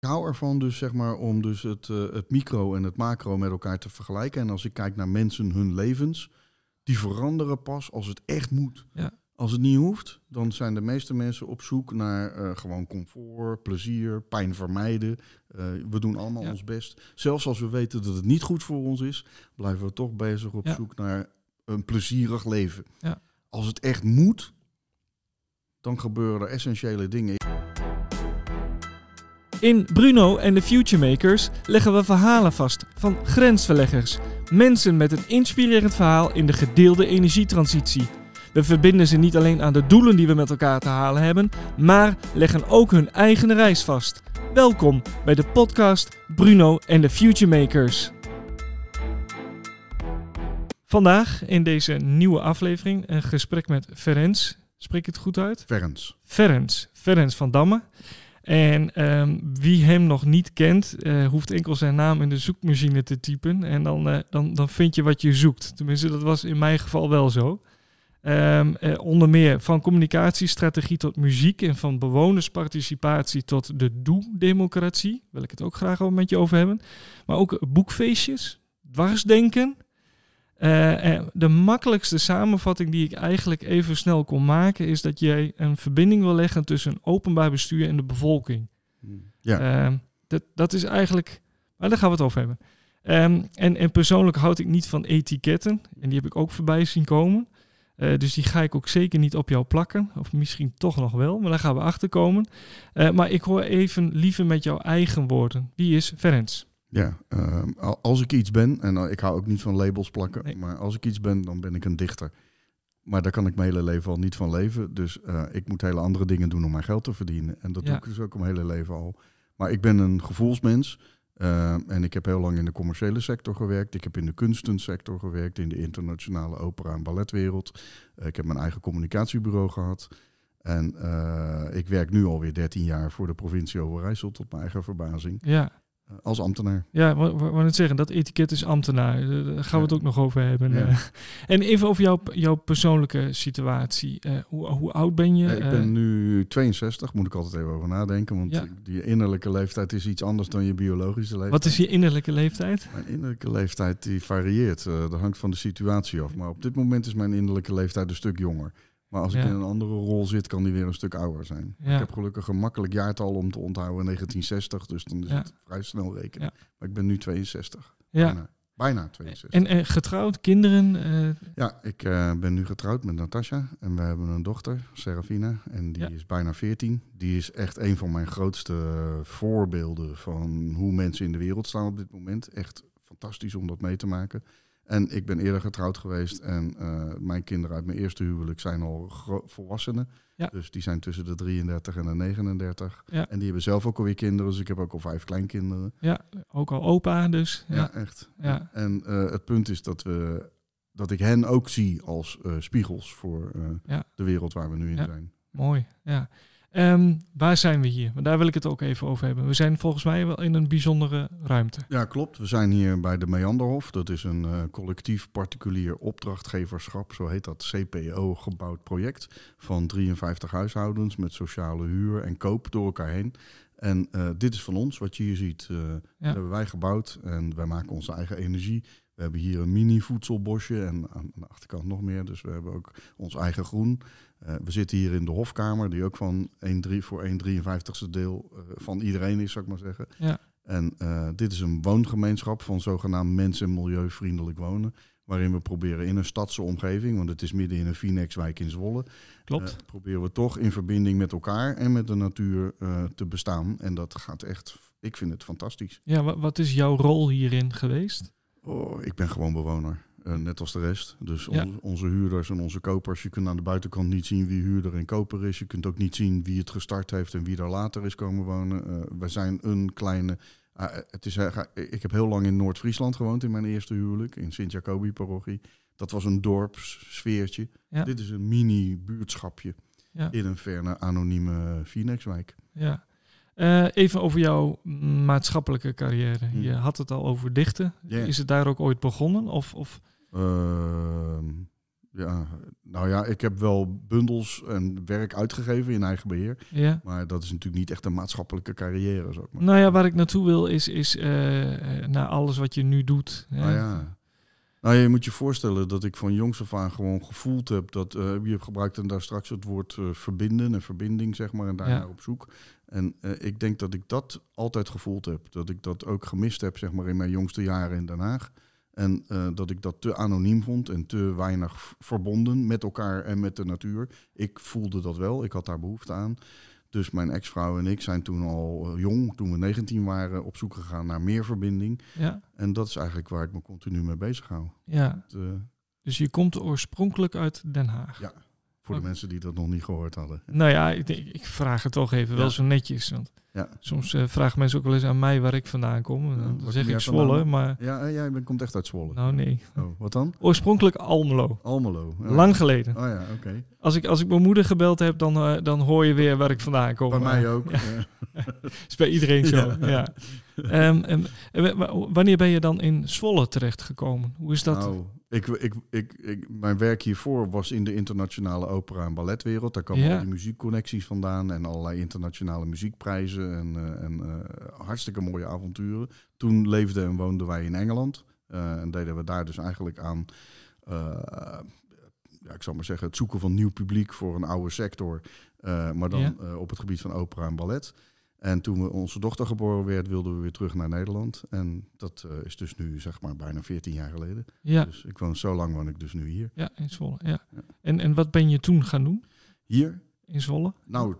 Ik hou ervan dus zeg maar om dus het, eh, het micro en het macro met elkaar te vergelijken. En als ik kijk naar mensen, hun levens, die veranderen pas als het echt moet. Ja. Als het niet hoeft, dan zijn de meeste mensen op zoek naar eh, gewoon comfort, plezier, pijn vermijden. Eh, we doen allemaal Ja. ons best. Zelfs als we weten dat het niet goed voor ons is, blijven we toch bezig op Ja. zoek naar een plezierig leven. Ja. Als het echt moet, dan gebeuren er essentiële dingen. In Bruno en de Futuremakers leggen we verhalen vast van grensverleggers. Mensen met een inspirerend verhaal in de gedeelde energietransitie. We verbinden ze niet alleen aan de doelen die we met elkaar te halen hebben, maar leggen ook hun eigen reis vast. Welkom bij de podcast Bruno en de Futuremakers. Vandaag in deze nieuwe aflevering een gesprek met Ferenc. Spreek ik het goed uit? Ferens. Ferenc, Ferenc van Damme. En ehm, wie hem nog niet kent, eh, hoeft enkel zijn naam in de zoekmachine te typen. En dan, eh, dan, dan vind je wat je zoekt. Tenminste, dat was in mijn geval wel zo. Ehm, eh, onder meer van communicatiestrategie tot muziek en van bewonersparticipatie tot de doe-democratie. Wil ik het ook graag met je over hebben. Maar ook boekfeestjes, dwarsdenken. Eh, eh, de makkelijkste samenvatting die ik eigenlijk even snel kon maken is dat jij een verbinding wil leggen tussen openbaar bestuur en de bevolking. Ja. Ehm, dat, dat is eigenlijk. Maar daar gaan we het over hebben. Ehm, en, en persoonlijk houd ik niet van etiketten. En die heb ik ook voorbij zien komen. Eh, dus die ga ik ook zeker niet op jou plakken. Of misschien toch nog wel, maar daar gaan we achter komen. Eh, maar ik hoor even liever met jouw eigen woorden. Wie is Ferenc? Ja, ehm, al- als ik iets ben, en eh, ik hou ook niet van labels plakken, Nee. maar als ik iets ben, dan ben ik een dichter. Maar daar kan ik mijn hele leven al niet van leven. Dus eh, ik moet hele andere dingen doen om mijn geld te verdienen. En dat Ja. doe ik dus ook mijn hele leven al. Maar ik ben een gevoelsmens. ehm, en ik heb heel lang in de commerciële sector gewerkt. Ik heb in de kunstensector gewerkt, in de internationale opera- en balletwereld. Eh, ik heb mijn eigen communicatiebureau gehad. En ik werk nu alweer 13 jaar voor de provincie Overijssel, tot mijn eigen verbazing, Ja, als ambtenaar. Ja, wat het zeggen, dat etiket is ambtenaar. Eh, Daar gaan we het ook nog over hebben. Ja. eh. En even over jouw, jouw persoonlijke situatie. Eh, hoe, hoe oud ben je? Ja, ik Eh, ben nu 62, moet ik altijd even over nadenken. Want die innerlijke leeftijd is iets anders dan je biologische leeftijd. wat is je innerlijke leeftijd? Mijn innerlijke leeftijd die varieert. eh, dat hangt van de situatie af. Maar op dit moment is mijn innerlijke leeftijd een stuk jonger. Maar als ik Ja. in een andere rol zit, kan die weer een stuk ouder zijn. Ja. Ik heb gelukkig een makkelijk jaartal om te onthouden, 1960. Dus dan is Ja. het vrij snel rekenen. Maar ik ben nu 62. Ja. Bijna, bijna 62. En, en getrouwd, kinderen? eh, Ja, ik eh, ben nu getrouwd met Natasja en we hebben een dochter, Serafina, en die is bijna 14. Die is echt een van mijn grootste voorbeelden van hoe mensen in de wereld staan op dit moment. Echt fantastisch om dat mee te maken. En ik ben eerder getrouwd geweest en eh, mijn kinderen uit mijn eerste huwelijk zijn al volwassenen. Ja. Dus die zijn tussen de 33 en de 39. Ja. En die hebben zelf ook alweer kinderen, dus ik heb ook al vijf kleinkinderen. ja, ook al opa dus. Ja, Ja, echt. Ja. En eh, het punt is dat, we, dat ik hen ook zie als eh, spiegels voor de wereld waar we nu in Ja. zijn. mooi. Ja. Ehm, waar zijn we hier? Want daar wil ik het ook even over hebben. We zijn volgens mij wel in een bijzondere ruimte. Ja, klopt. We zijn hier bij de Meanderhof. Dat is een eh, collectief particulier opdrachtgeverschap, zo heet dat, CPO gebouwd project van 53 huishoudens met sociale huur en koop door elkaar heen. En eh, dit is van ons, wat je hier ziet. eh, Dat hebben wij gebouwd en wij maken onze eigen energie. We hebben hier een mini voedselbosje en aan de achterkant nog meer. Dus we hebben ook ons eigen groen. Eh, we zitten hier in de hofkamer, die ook van 1, 3, voor 1 53ste deel eh, van iedereen is, zou ik maar zeggen. Ja. En eh, dit is een woongemeenschap van zogenaamd mens- en milieuvriendelijk wonen. Waarin we proberen in een stadse omgeving, want het is midden in een Phoenixwijk in Zwolle. Klopt. proberen we toch in verbinding met elkaar en met de natuur te bestaan. En dat gaat echt, ik vind het fantastisch. Ja, wa- wat is jouw rol hierin geweest? Oh, ik ben gewoon bewoner. Eh, net als de rest. Dus Ja. onze, huurders en onze kopers. Je kunt aan de buitenkant niet zien wie huurder en koper is. Je kunt ook niet zien wie het gestart heeft en wie daar later is komen wonen. Eh wij zijn een kleine. eh, het is, ik heb heel lang in Noord-Friesland gewoond in mijn eerste huwelijk. In Sint-Jacobi-parochie. Dat was een dorpssfeertje. Ja. Dit is een mini-buurtschapje Ja. in een ferne anonieme Phoenixwijk. Ja. Even over jouw maatschappelijke carrière. Hm. Je had het al over dichten. Is het daar ook ooit begonnen? Of, of Ja, nou ja, ik heb wel bundels en werk uitgegeven in eigen beheer. Ja. Maar dat is natuurlijk niet echt een maatschappelijke carrière. Zeg maar. Nou ja, waar ik naartoe wil is, is uh, naar alles wat je nu doet. Hè? Nou ja. Nou, je moet je voorstellen dat ik van jongs af aan gewoon gevoeld heb dat uh, je gebruikte daar straks het woord uh, verbinden en verbinding, zeg maar, en daar ja. op zoek. En ik denk dat ik dat altijd gevoeld heb. Dat ik dat ook gemist heb, zeg maar, in mijn jongste jaren in Den Haag. En uh, dat ik dat te anoniem vond en te weinig verbonden met elkaar en met de natuur. Ik voelde dat wel, ik had daar behoefte aan. Dus mijn ex-vrouw en ik zijn toen al uh, jong, toen we 19 waren, op zoek gegaan naar meer verbinding. Ja. En dat is eigenlijk waar ik me continu mee bezig hou. Ja. Het, uh, dus je komt oorspronkelijk uit Den Haag? Ja, voor de mensen die dat nog niet gehoord hadden. Nou ja, ik, ik vraag het toch even, ja. wel zo netjes. Want ja. soms uh, vragen mensen ook wel eens aan mij waar ik vandaan kom. Dan, zeg ik Zwolle, vandaan? maar... Ja, jij bent, komt echt uit Zwolle. Nou nee. Oh, wat dan? Oorspronkelijk Almelo. Almelo. Oh, Lang geleden. Oh ja, oké. Okay. Als ik, als ik mijn moeder gebeld heb, dan, uh, dan hoor je weer waar ik vandaan kom. Bij mij ook. Ja. is bij iedereen zo, ja. ja. Um, um, wanneer ben je dan in Zwolle terechtgekomen? Hoe is dat? Nou, ik, ik, ik, ik, mijn werk hiervoor was in de internationale opera- en balletwereld. Daar komen Ja. al die muziekconnecties vandaan en allerlei internationale muziekprijzen en, en uh, hartstikke mooie avonturen. Toen leefden en woonden wij in Engeland uh, en deden we daar dus eigenlijk aan, ja, ik zal maar zeggen, het zoeken van nieuw publiek voor een oude sector, maar dan Ja. op het gebied van opera en ballet. En toen we onze dochter geboren werd, wilden we weer terug naar Nederland. En dat uh, is dus nu zeg maar bijna 14 jaar geleden. Ja, Dus ik woon zo lang woon ik dus nu hier. ja in Zwolle. Ja. Ja. En, en wat ben je toen gaan doen Hier? In Zwolle? Nou,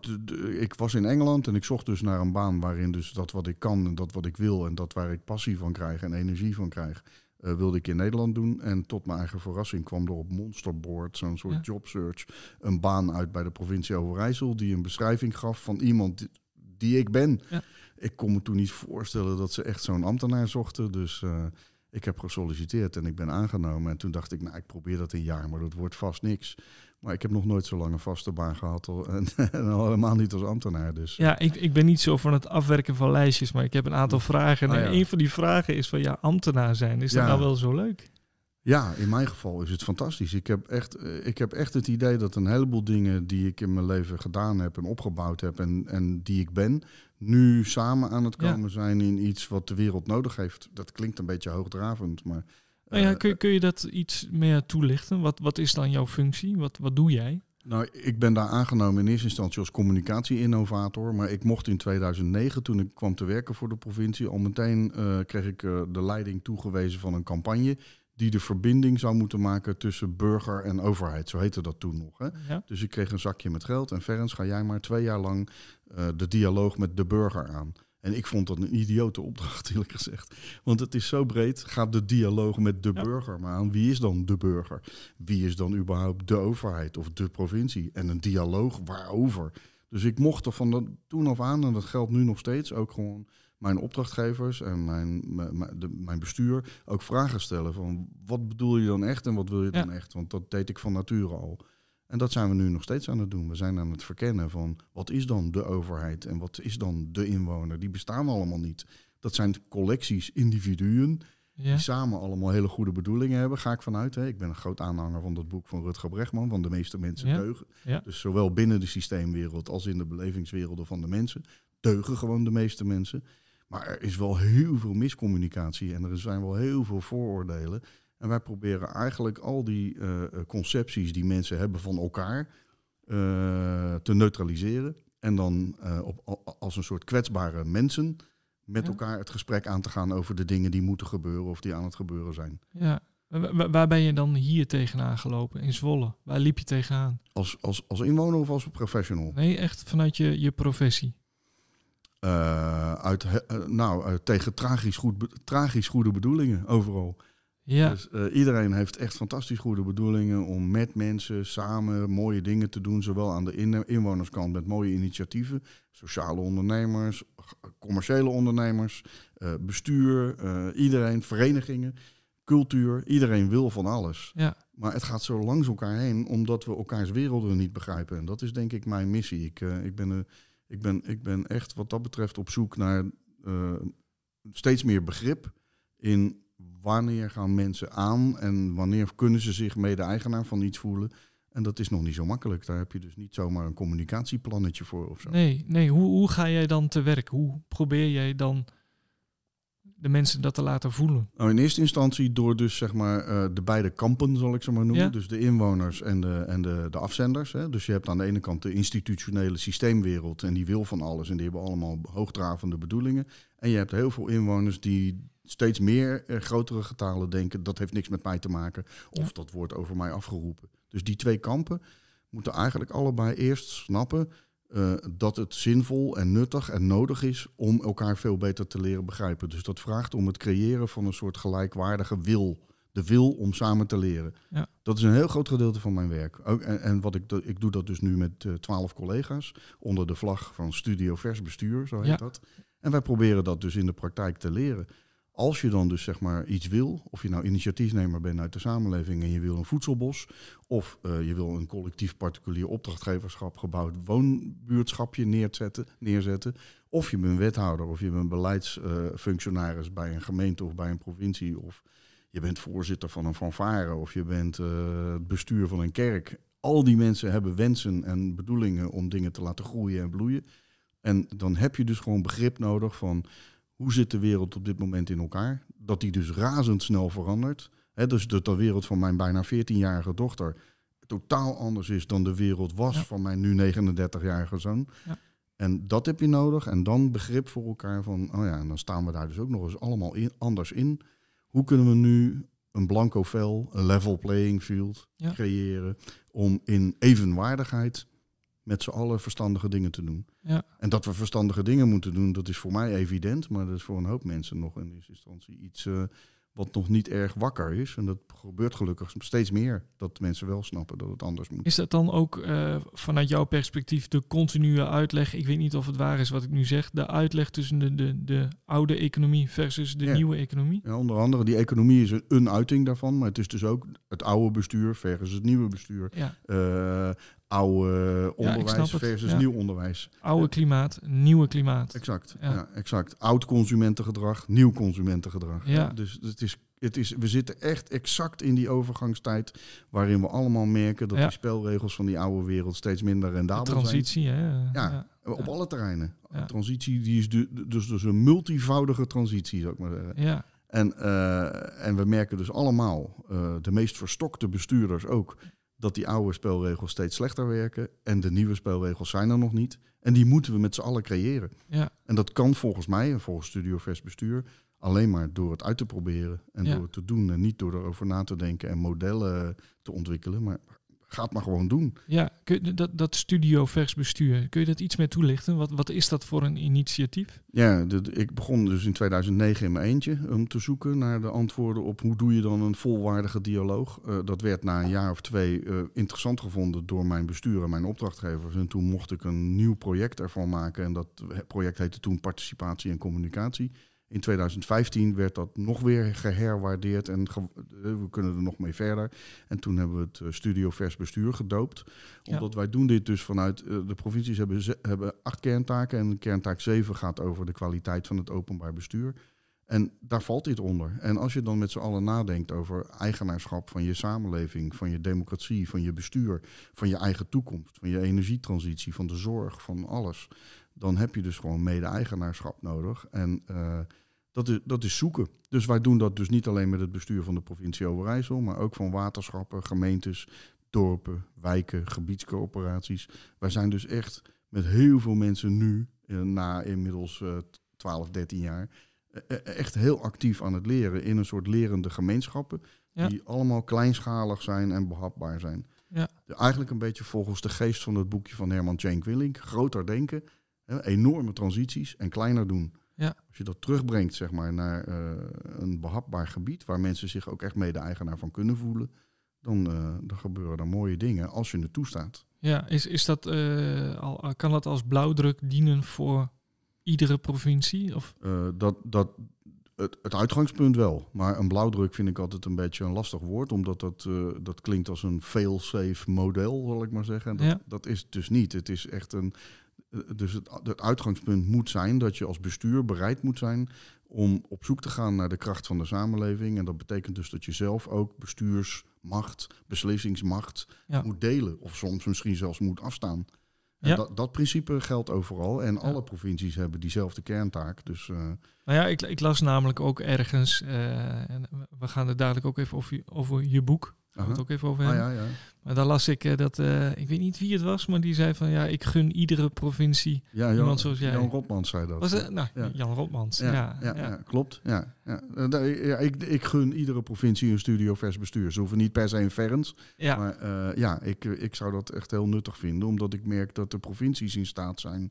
ik was in Engeland en ik zocht dus naar een baan waarin dus dat wat ik kan en dat wat ik wil en dat waar ik passie van krijg en energie van krijg, uh, wilde ik in Nederland doen. En tot mijn eigen verrassing kwam er op Monsterboard, zo'n soort Ja. jobsearch, een baan uit bij de provincie Overijssel die een beschrijving gaf van iemand die, die ik ben. Ja. Ik kon me toen niet voorstellen dat ze echt zo'n ambtenaar zochten. Dus uh, ik heb gesolliciteerd en ik ben aangenomen. En toen dacht ik, nou, ik probeer dat een jaar, maar dat wordt vast niks. Maar ik heb nog nooit zo lang een vaste baan gehad. En, en al helemaal niet als ambtenaar. Dus. Ja, ik, ik ben niet zo van het afwerken van lijstjes, maar ik heb een aantal vragen. En Ah, ja. een van die vragen is van, ja, ambtenaar zijn, is dat Ja. nou wel zo leuk? Ja, in mijn geval is het fantastisch. Ik heb, echt, eh, ik heb echt het idee dat een heleboel dingen die ik in mijn leven gedaan heb en opgebouwd heb en, en die ik ben, nu samen aan het Ja. komen zijn in iets wat de wereld nodig heeft. Dat klinkt een beetje hoogdravend, maar. Nou ja, eh, kun, je- kun je dat iets meer toelichten? Wat, wat is dan jouw functie? Wat, wat doe jij? Nou, ik ben daar aangenomen in eerste instantie als communicatie-innovator. Maar ik mocht in 2009, toen ik kwam te werken voor de provincie, al meteen eh, kreeg ik de leiding toegewezen van een campagne. Die de verbinding zou moeten maken tussen burger en overheid. Zo heette dat toen nog. Hè? Ja. Dus ik kreeg een zakje met geld. En Ferens, ga jij maar twee jaar lang eh, de dialoog met de burger aan. En ik vond dat een idiote opdracht, eerlijk gezegd. Want het is zo breed. Ga de dialoog met de Ja. burger maar aan. Wie is dan de burger? Wie is dan überhaupt de overheid of de provincie? En een dialoog waarover? Dus ik mocht er van dat, toen af aan, en dat geldt nu nog steeds, ook gewoon mijn opdrachtgevers en mijn, mijn, de- mijn bestuur ook vragen stellen van wat bedoel je dan echt en wat wil je Ja. dan echt? Want dat deed ik van nature al. En dat zijn we nu nog steeds aan het doen. We zijn aan het verkennen van wat is dan de overheid en wat is dan de inwoner? Die bestaan allemaal niet. Dat zijn collecties individuen Ja. die samen allemaal hele goede bedoelingen hebben, ga ik vanuit. Hè. Ik ben een groot aanhanger van dat boek van Rutger Bregman, van de meeste mensen Ja. deugen. Ja. Dus zowel binnen de systeemwereld als in de belevingswerelden van de mensen deugen gewoon de meeste mensen. Maar er is wel heel veel miscommunicatie en er zijn wel heel veel vooroordelen. En wij proberen eigenlijk al die eh, eh, concepties die mensen hebben van elkaar eh, te neutraliseren. En dan op, als een soort kwetsbare mensen met Ja. elkaar het gesprek aan te gaan over de dingen die moeten gebeuren of die aan het gebeuren zijn. ja. Wa- wa- Waar ben je dan hier tegenaan gelopen? In Zwolle? Waar liep je tegenaan? Als, als, als inwoner of als professional? Nee, echt vanuit je, je professie. Eh, uit, eh, nou, eh, tegen tragisch, goed, tragisch goede bedoelingen overal. Ja, Dus iedereen heeft echt fantastisch goede bedoelingen om met mensen samen mooie dingen te doen. Zowel aan de in- inwonerskant met mooie initiatieven, sociale ondernemers, commerciële ondernemers, bestuur, iedereen, verenigingen, cultuur. Iedereen wil van alles. ja. Maar het gaat zo langs elkaar heen omdat we elkaars werelden niet begrijpen. En dat is denk ik mijn missie. Ik, ik, ben, ik, ben, ik ben echt wat dat betreft op zoek naar eh, steeds meer begrip in wanneer gaan mensen aan en wanneer kunnen ze zich mede-eigenaar van iets voelen. En dat is nog niet zo makkelijk. Daar heb je dus niet zomaar een communicatieplannetje voor of zo. Nee, nee. Hoe, hoe ga jij dan te werk? Hoe probeer jij dan de mensen dat te laten voelen? Nou, in eerste instantie door dus zeg maar eh, de beide kampen, zal ik ze maar noemen. Ja. Dus de inwoners en de, en de, de afzenders. Hè. Dus je hebt aan de ene kant de institutionele systeemwereld en die wil van alles en die hebben allemaal hoogdravende bedoelingen. En je hebt heel veel inwoners die steeds meer eh, grotere getalen denken. Dat heeft niks met mij te maken of Ja. dat wordt over mij afgeroepen. Dus die twee kampen moeten eigenlijk allebei eerst snappen eh, dat het zinvol en nuttig en nodig is om elkaar veel beter te leren begrijpen. Dus dat vraagt om het creëren van een soort gelijkwaardige wil. De wil om samen te leren. Ja. Dat is een heel groot gedeelte van mijn werk. Ook, en en wat ik, ik doe dat dus nu met eh, twaalf collega's onder de vlag van Studio Vers Bestuur, zo heet Ja. dat. En wij proberen dat dus in de praktijk te leren. Als je dan dus zeg maar iets wil, of je nou initiatiefnemer bent uit de samenleving en je wil een voedselbos, of eh, je wil een collectief particulier opdrachtgeverschap gebouwd woonbuurtschapje neerzetten, neerzetten, of je bent wethouder of je bent beleidsfunctionaris bij een gemeente of bij een provincie, of je bent voorzitter van een fanfare of je bent eh, bestuur van een kerk. Al die mensen hebben wensen en bedoelingen om dingen te laten groeien en bloeien. En dan heb je dus gewoon begrip nodig van hoe zit de wereld op dit moment in elkaar. Dat die dus razendsnel verandert. Hè, dus dat de wereld van mijn bijna 14-jarige dochter totaal anders is dan de wereld was Ja. van mijn nu 39-jarige zoon. Ja. En dat heb je nodig. En dan begrip voor elkaar van, oh ja, en dan staan we daar dus ook nog eens allemaal in, anders in. Hoe kunnen we nu een blanco vel, een level playing field Ja. creëren om in evenwaardigheid met z'n allen verstandige dingen te doen. Ja. En dat we verstandige dingen moeten doen, dat is voor mij evident, maar dat is voor een hoop mensen nog in eerste instantie iets eh, wat nog niet erg wakker is. En dat gebeurt gelukkig steeds meer, dat mensen wel snappen dat het anders moet. Is dat dan ook eh, vanuit jouw perspectief de continue uitleg? Ik weet niet of het waar is wat ik nu zeg. De uitleg tussen de, de, de oude economie versus de Ja. nieuwe economie? Ja, onder andere, die economie is een, een uiting daarvan, maar het is dus ook het oude bestuur versus het nieuwe bestuur. Ja, Eh, oude onderwijs snap het, versus ja. nieuw onderwijs. oude klimaat, nieuwe klimaat. Exact, Ja. ja. exact. Oud consumentengedrag, nieuw consumentengedrag. Ja. Dus het is, het is, we zitten echt exact in die overgangstijd waarin we allemaal merken dat die spelregels van die oude wereld steeds minder De rendabel transitie, hè? Ja. ja. zijn. Op alle terreinen. Transitie die is du- dus, dus een multivoudige transitie, zou ik maar zeggen. Ja, En, eh, en we merken dus allemaal, eh, de meest verstokte bestuurders ook, dat die oude spelregels steeds slechter werken. En de nieuwe spelregels zijn er nog niet. En die moeten we met z'n allen creëren. ja, En dat kan volgens mij, en volgens Studio Vers Bestuur, alleen maar door het uit te proberen en Ja. door het te doen. En niet door erover na te denken en modellen te ontwikkelen. Maar ga het maar gewoon doen. ja. Kun je, dat, dat studio vers bestuur, kun je dat iets meer toelichten? Wat, wat is dat voor een initiatief? Ja, de- ik begon dus in 2009 in mijn eentje om te zoeken naar de antwoorden op hoe doe je dan een volwaardige dialoog. Eh, dat werd na een jaar of twee eh, interessant gevonden door mijn bestuur en mijn opdrachtgevers. En toen mocht ik een nieuw project ervan maken. En dat project heette toen Participatie en Communicatie. In 2015 werd dat nog weer geherwaardeerd en ge- eh, we kunnen er nog mee verder. En toen hebben we het eh, Studio Vers Bestuur gedoopt. Ja. Omdat wij doen dit dus vanuit eh, de provincies hebben, hebben acht kerntaken. En kerntaak 7 gaat over de kwaliteit van het openbaar bestuur. En daar valt dit onder. En als je dan met z'n allen nadenkt over eigenaarschap van je samenleving, van je democratie, van je bestuur, van je eigen toekomst, van je energietransitie, van de zorg, van alles, dan heb je dus gewoon mede-eigenaarschap nodig. En dat, is, dat is zoeken. Dus wij doen dat dus niet alleen met het bestuur van de provincie Overijssel, maar ook van waterschappen, gemeentes, dorpen, wijken, gebiedscoöperaties. Wij zijn dus echt met heel veel mensen nu, eh, na inmiddels eh 12, 13 jaar, eh, eh, echt heel actief aan het leren in een soort lerende gemeenschappen. Ja. Die allemaal kleinschalig zijn en behapbaar zijn. Ja. Eigenlijk een beetje volgens de geest van het boekje van Herman Cenk Willink. Groter denken, enorme transities en kleiner doen. Ja. Als je dat terugbrengt zeg maar, naar eh, een behapbaar gebied waar mensen zich ook echt mede-eigenaar van kunnen voelen, dan, eh, dan gebeuren er mooie dingen als je het toestaat. Ja, is, is dat, eh, al, kan dat als blauwdruk dienen voor iedere provincie? Of, dat, dat, het, het uitgangspunt wel. Maar een blauwdruk vind ik altijd een beetje een lastig woord. Omdat dat, dat klinkt als een fail-safe model, zal ik maar zeggen. En dat, Ja. dat is het dus niet. Het is echt een... eh, dus het, het uitgangspunt moet zijn dat je als bestuur bereid moet zijn om op zoek te gaan naar de kracht van de samenleving. En dat betekent dus dat je zelf ook bestuursmacht, beslissingsmacht Ja. moet delen. Of soms misschien zelfs moet afstaan. Ja. dat, dat principe geldt overal. En alle provincies hebben diezelfde kerntaak. Dus eh, Nou ja, ik, ik las namelijk ook ergens, eh, en we gaan het dadelijk ook even over, je- over je boek, gaan we het ook even over Ah, hebben. ja, ja. Maar daar las ik eh, dat, eh, ik weet niet wie het was, maar die zei van ja, ik gun iedere provincie. Ja, Jan, Iemand zoals jij. Jan Rotmans zei dat. Was het? Nou, Ja. Jan Rotmans. Ja, Ja, klopt. Ja, ja. Eh, ja, ik, ik gun iedere provincie een studio vers bestuur. Ze hoeven niet per se een Ferns. Ja. Maar ja, ik, ik zou dat echt heel nuttig vinden. Omdat ik merk dat de provincies in staat zijn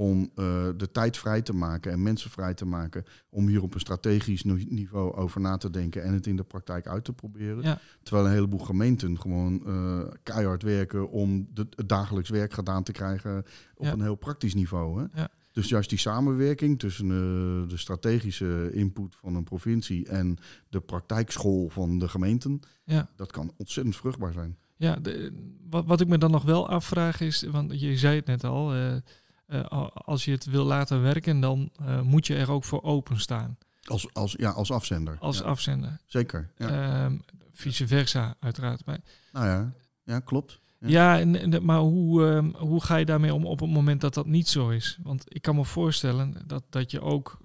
om eh, de tijd vrij te maken en mensen vrij te maken. Om hier op een strategisch ni- niveau over na te denken en het in de praktijk uit te proberen. Ja. Terwijl een heleboel gemeenten gewoon eh, keihard werken om de, het dagelijks werk gedaan te krijgen op Ja. een heel praktisch niveau. Hè? Ja. Dus juist die samenwerking tussen eh, de strategische input van een provincie en de praktijkschool van de gemeenten, Ja. dat kan ontzettend vruchtbaar zijn. Ja, de, wat, wat ik me dan nog wel afvraag is, want je zei het net al, al- als je het wil laten werken, dan eh, moet je er ook voor openstaan Als, als, ja, als afzender. als ja, afzender. Zeker. Ja. Ehm, vice versa, uiteraard. Maar, nou ja, ja klopt. Ja. ja, en, en- maar hoe, ehm, hoe ga je daarmee om op het moment dat dat niet zo is? Want ik kan me voorstellen dat, dat je ook,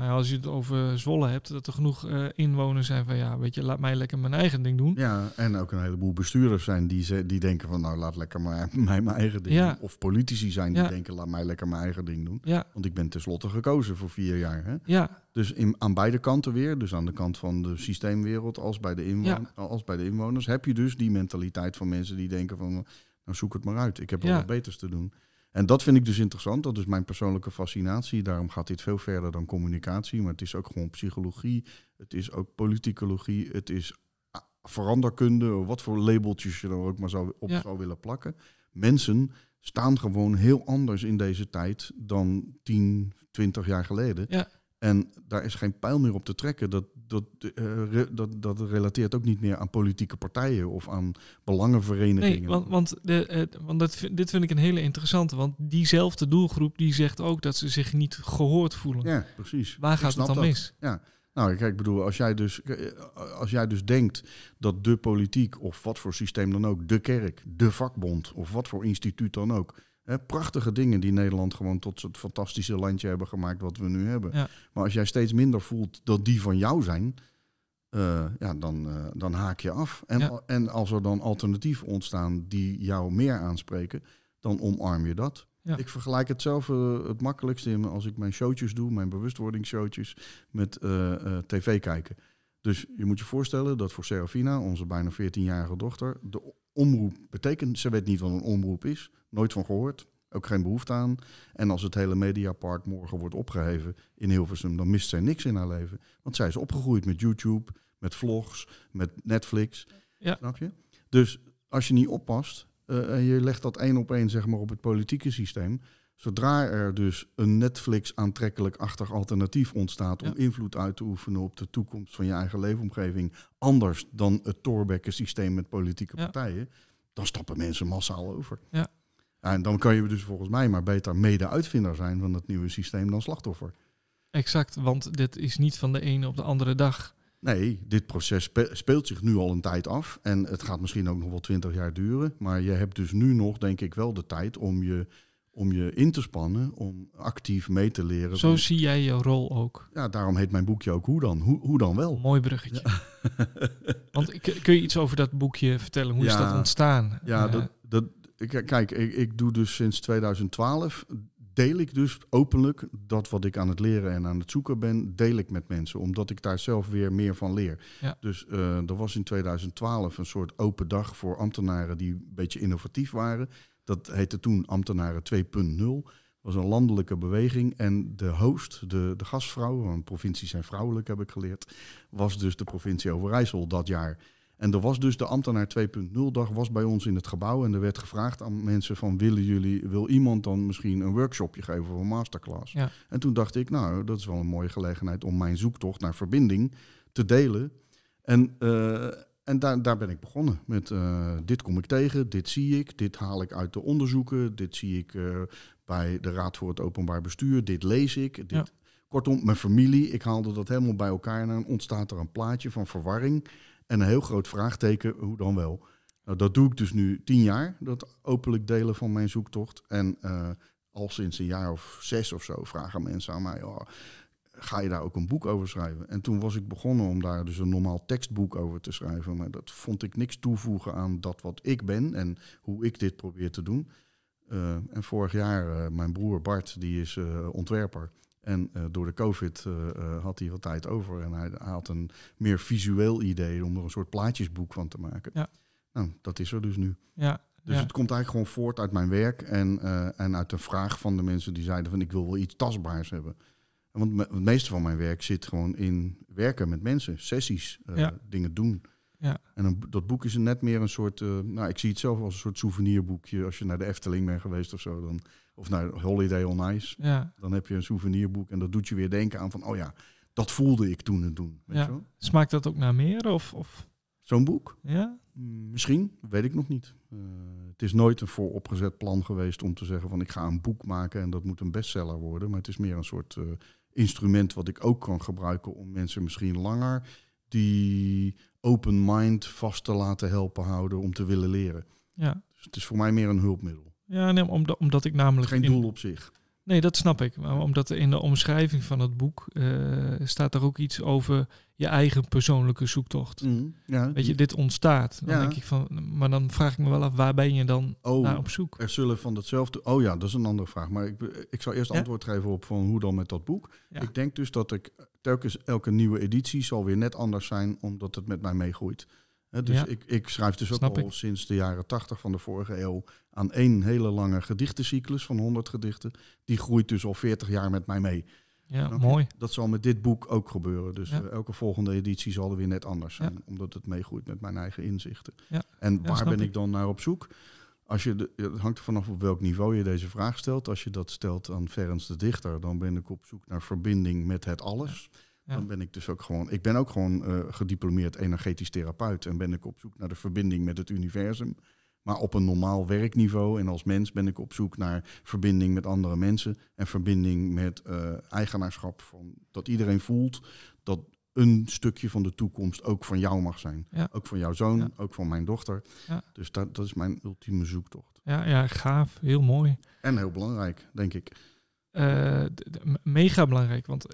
nou ja, als je het over Zwolle hebt, dat er genoeg eh, inwoners zijn van ja, weet je, laat mij lekker mijn eigen ding doen. Ja, en ook een heleboel bestuurders zijn die, ze, die denken van nou laat lekker maar mij mijn eigen ding Ja. doen. Of politici zijn die Ja. denken laat mij lekker mijn eigen ding doen. Ja, Want ik ben tenslotte gekozen voor vier jaar. Hè? ja, Dus in, aan beide kanten weer, dus aan de kant van de systeemwereld als bij, de inwon- als bij de inwoners, heb je dus die mentaliteit van mensen die denken van, nou zoek het maar uit, ik heb wel wat beters te doen. En dat vind ik dus interessant, dat is mijn persoonlijke fascinatie. Daarom gaat dit veel verder dan communicatie, maar het is ook gewoon psychologie, het is ook politicologie, het is ah, veranderkunde, wat voor labeltjes je er ook maar zou, op Ja. zou willen plakken. Mensen staan gewoon heel anders in deze tijd dan 10, 20 jaar geleden. Ja. En daar is geen pijl meer op te trekken. Dat, dat, eh, dat, dat relateert ook niet meer aan politieke partijen of aan belangenverenigingen. Nee, want, want, de, eh, want dat, dit vind ik een hele interessante. Want diezelfde doelgroep die zegt ook dat ze zich niet gehoord voelen. Ja, precies. Waar gaat het dan dat. mis? Nou, kijk, ik bedoel, als jij, dus, eh, als jij dus denkt dat de politiek, of wat voor systeem dan ook, de kerk, de vakbond, of wat voor instituut dan ook, hè, prachtige dingen die Nederland gewoon tot het fantastische landje hebben gemaakt wat we nu hebben. Ja. Maar als jij steeds minder voelt dat die van jou zijn, eh, ja, dan, eh, dan haak je af. En, Ja. en als er dan alternatieven ontstaan die jou meer aanspreken, dan omarm je dat. Ja. Ik vergelijk het zelf eh, het makkelijkste in als ik mijn showtjes doe, mijn bewustwordingsshowtjes, met tv kijken. Dus je moet je voorstellen dat voor Serafina, onze bijna 14-jarige dochter, de omroep betekent, ze weet niet wat een omroep is, nooit van gehoord, ook geen behoefte aan. En als het hele Mediapark morgen wordt opgeheven in Hilversum, dan mist zij niks in haar leven. Want zij is opgegroeid met YouTube, met vlogs, met Netflix. Ja. Snap je? Dus als je niet oppast eh, en je legt dat één op één zeg maar, op het politieke systeem. Zodra er dus een Netflix aantrekkelijk-achtig alternatief ontstaat om Ja. invloed uit te oefenen op de toekomst van je eigen leefomgeving, anders dan het Thorbecke systeem met politieke Ja. partijen, dan stappen mensen massaal over. Ja. En dan kan je dus volgens mij maar beter mede-uitvinder zijn van het nieuwe systeem dan slachtoffer. Exact, want dit is niet van de ene op de andere dag. Nee, dit proces spe- speelt zich nu al een tijd af. En het gaat misschien ook nog wel twintig jaar duren. Maar je hebt dus nu nog, denk ik, wel de tijd om je, om je in te spannen. Om actief mee te leren. Zo van- zie jij je rol ook. ja, daarom heet mijn boekje ook Hoe dan? Hoe, hoe dan wel? Mooi bruggetje. Want k- kun je iets over dat boekje vertellen? Hoe is Ja. dat ontstaan? Ja, Eh, dat, dat, ik- kijk, ik, ik doe dus sinds 2012, deel ik dus openlijk dat wat ik aan het leren en aan het zoeken ben, deel ik met mensen, omdat ik daar zelf weer meer van leer. Ja. Dus eh, er was in 2012 een soort open dag voor ambtenaren die een beetje innovatief waren. Dat heette toen Ambtenaren 2.0. was een landelijke beweging. En de host, de, de gastvrouw, want provincies zijn vrouwelijk, heb ik geleerd, was dus de provincie Overijssel dat jaar. En er was dus de ambtenaar 2.0 dag was bij ons in het gebouw. En er werd gevraagd aan mensen van willen jullie, wil iemand dan misschien een workshopje geven of een masterclass? Ja. En toen dacht ik, nou, dat is wel een mooie gelegenheid om mijn zoektocht naar verbinding te delen. En, eh, en daar, daar ben ik begonnen met eh, dit kom ik tegen, dit zie ik, dit haal ik uit de onderzoeken, dit zie ik eh, bij de Raad voor het Openbaar Bestuur. Dit lees ik. Dit. Ja. Kortom, mijn familie, ik haalde dat helemaal bij elkaar en dan ontstaat er een plaatje van verwarring en een heel groot vraagteken, hoe dan wel? Nou, dat doe ik dus nu tien jaar, dat openlijk delen van mijn zoektocht. En eh, al sinds een jaar of zes of zo vragen mensen aan mij, oh, ga je daar ook een boek over schrijven? En toen was ik begonnen om daar dus een normaal tekstboek over te schrijven. Maar dat vond ik niks toevoegen aan dat wat ik ben en hoe ik dit probeer te doen. Uh, en vorig jaar, uh, mijn broer Bart, die is uh, ontwerper. En door de COVID had hij wat tijd over. En hij had een meer visueel idee om er een soort plaatjesboek van te maken. Ja. Nou, dat is er dus nu. Ja, dus ja. het komt eigenlijk gewoon voort uit mijn werk en, en uit de vraag van de mensen die zeiden van ik wil wel iets tastbaars hebben. Want het meeste van mijn werk zit gewoon in werken met mensen, sessies, uh, Ja. dingen doen. Ja. En een, dat boek is net meer een soort, uh, nou ik zie het zelf als een soort souvenirboekje. Als je naar de Efteling bent geweest of zo, dan, of naar Holiday on Ice, ja. dan heb je een souvenirboek en dat doet je weer denken aan van, oh ja, dat voelde ik toen en doen. Weet Ja. wel? Smaakt dat ook naar meer? Of, of Zo'n boek? ja? Mm, Misschien, weet ik nog niet. Uh, het is nooit een vooropgezet plan geweest om te zeggen van ik ga een boek maken en dat moet een bestseller worden. Maar het is meer een soort uh, instrument wat ik ook kan gebruiken om mensen misschien langer die open mind vast te laten helpen houden om te willen leren. Ja. Dus het is voor mij meer een hulpmiddel. Ja, nee, omdat, omdat ik namelijk... Geen in- doel op zich. Nee, dat snap ik. Maar omdat er in de omschrijving van het boek eh, staat er ook iets over je eigen persoonlijke zoektocht. Mm, ja, Weet je, dit ontstaat. Dan Ja. denk ik van, maar dan vraag ik me wel af, waar ben je dan oh, naar op zoek? er zullen van hetzelfde. Oh ja, dat is een andere vraag. Maar ik, ik zal eerst Ja? antwoord geven op van hoe dan met dat boek. Ik denk dus dat ik telkens elke nieuwe editie zal weer net anders zijn, omdat het met mij meegroeit. Dus Ja. ik, ik schrijf dus ook al ik. sinds de jaren tachtig van de vorige eeuw aan één hele lange gedichtencyclus van 100 gedichten. Die groeit dus al 40 jaar met mij mee. Ja, mooi. Dat zal met dit boek ook gebeuren. Dus Ja. eh, elke volgende editie zal er weer net anders zijn, Ja. omdat het meegroeit met mijn eigen inzichten. Ja. En waar ben ik ik. dan naar op zoek? Als je de, het hangt er vanaf op welk niveau je deze vraag stelt. Als je dat stelt aan Ferenc de Dichter, dan ben ik op zoek naar verbinding met het alles. Ja. Dan ben ik dus ook gewoon. Ik ben ook gewoon eh, gediplomeerd energetisch therapeut en ben ik op zoek naar de verbinding met het universum. Maar op een normaal werkniveau en als mens ben ik op zoek naar verbinding met andere mensen en verbinding met eh, eigenaarschap van dat iedereen voelt dat een stukje van de toekomst ook van jou mag zijn. Ja. Ook van jouw zoon, Ja. ook van mijn dochter. Ja. Dus dat, dat is mijn ultieme zoektocht. Ja, ja, gaaf. Heel mooi. En heel belangrijk, denk ik. Eh, mega belangrijk, want,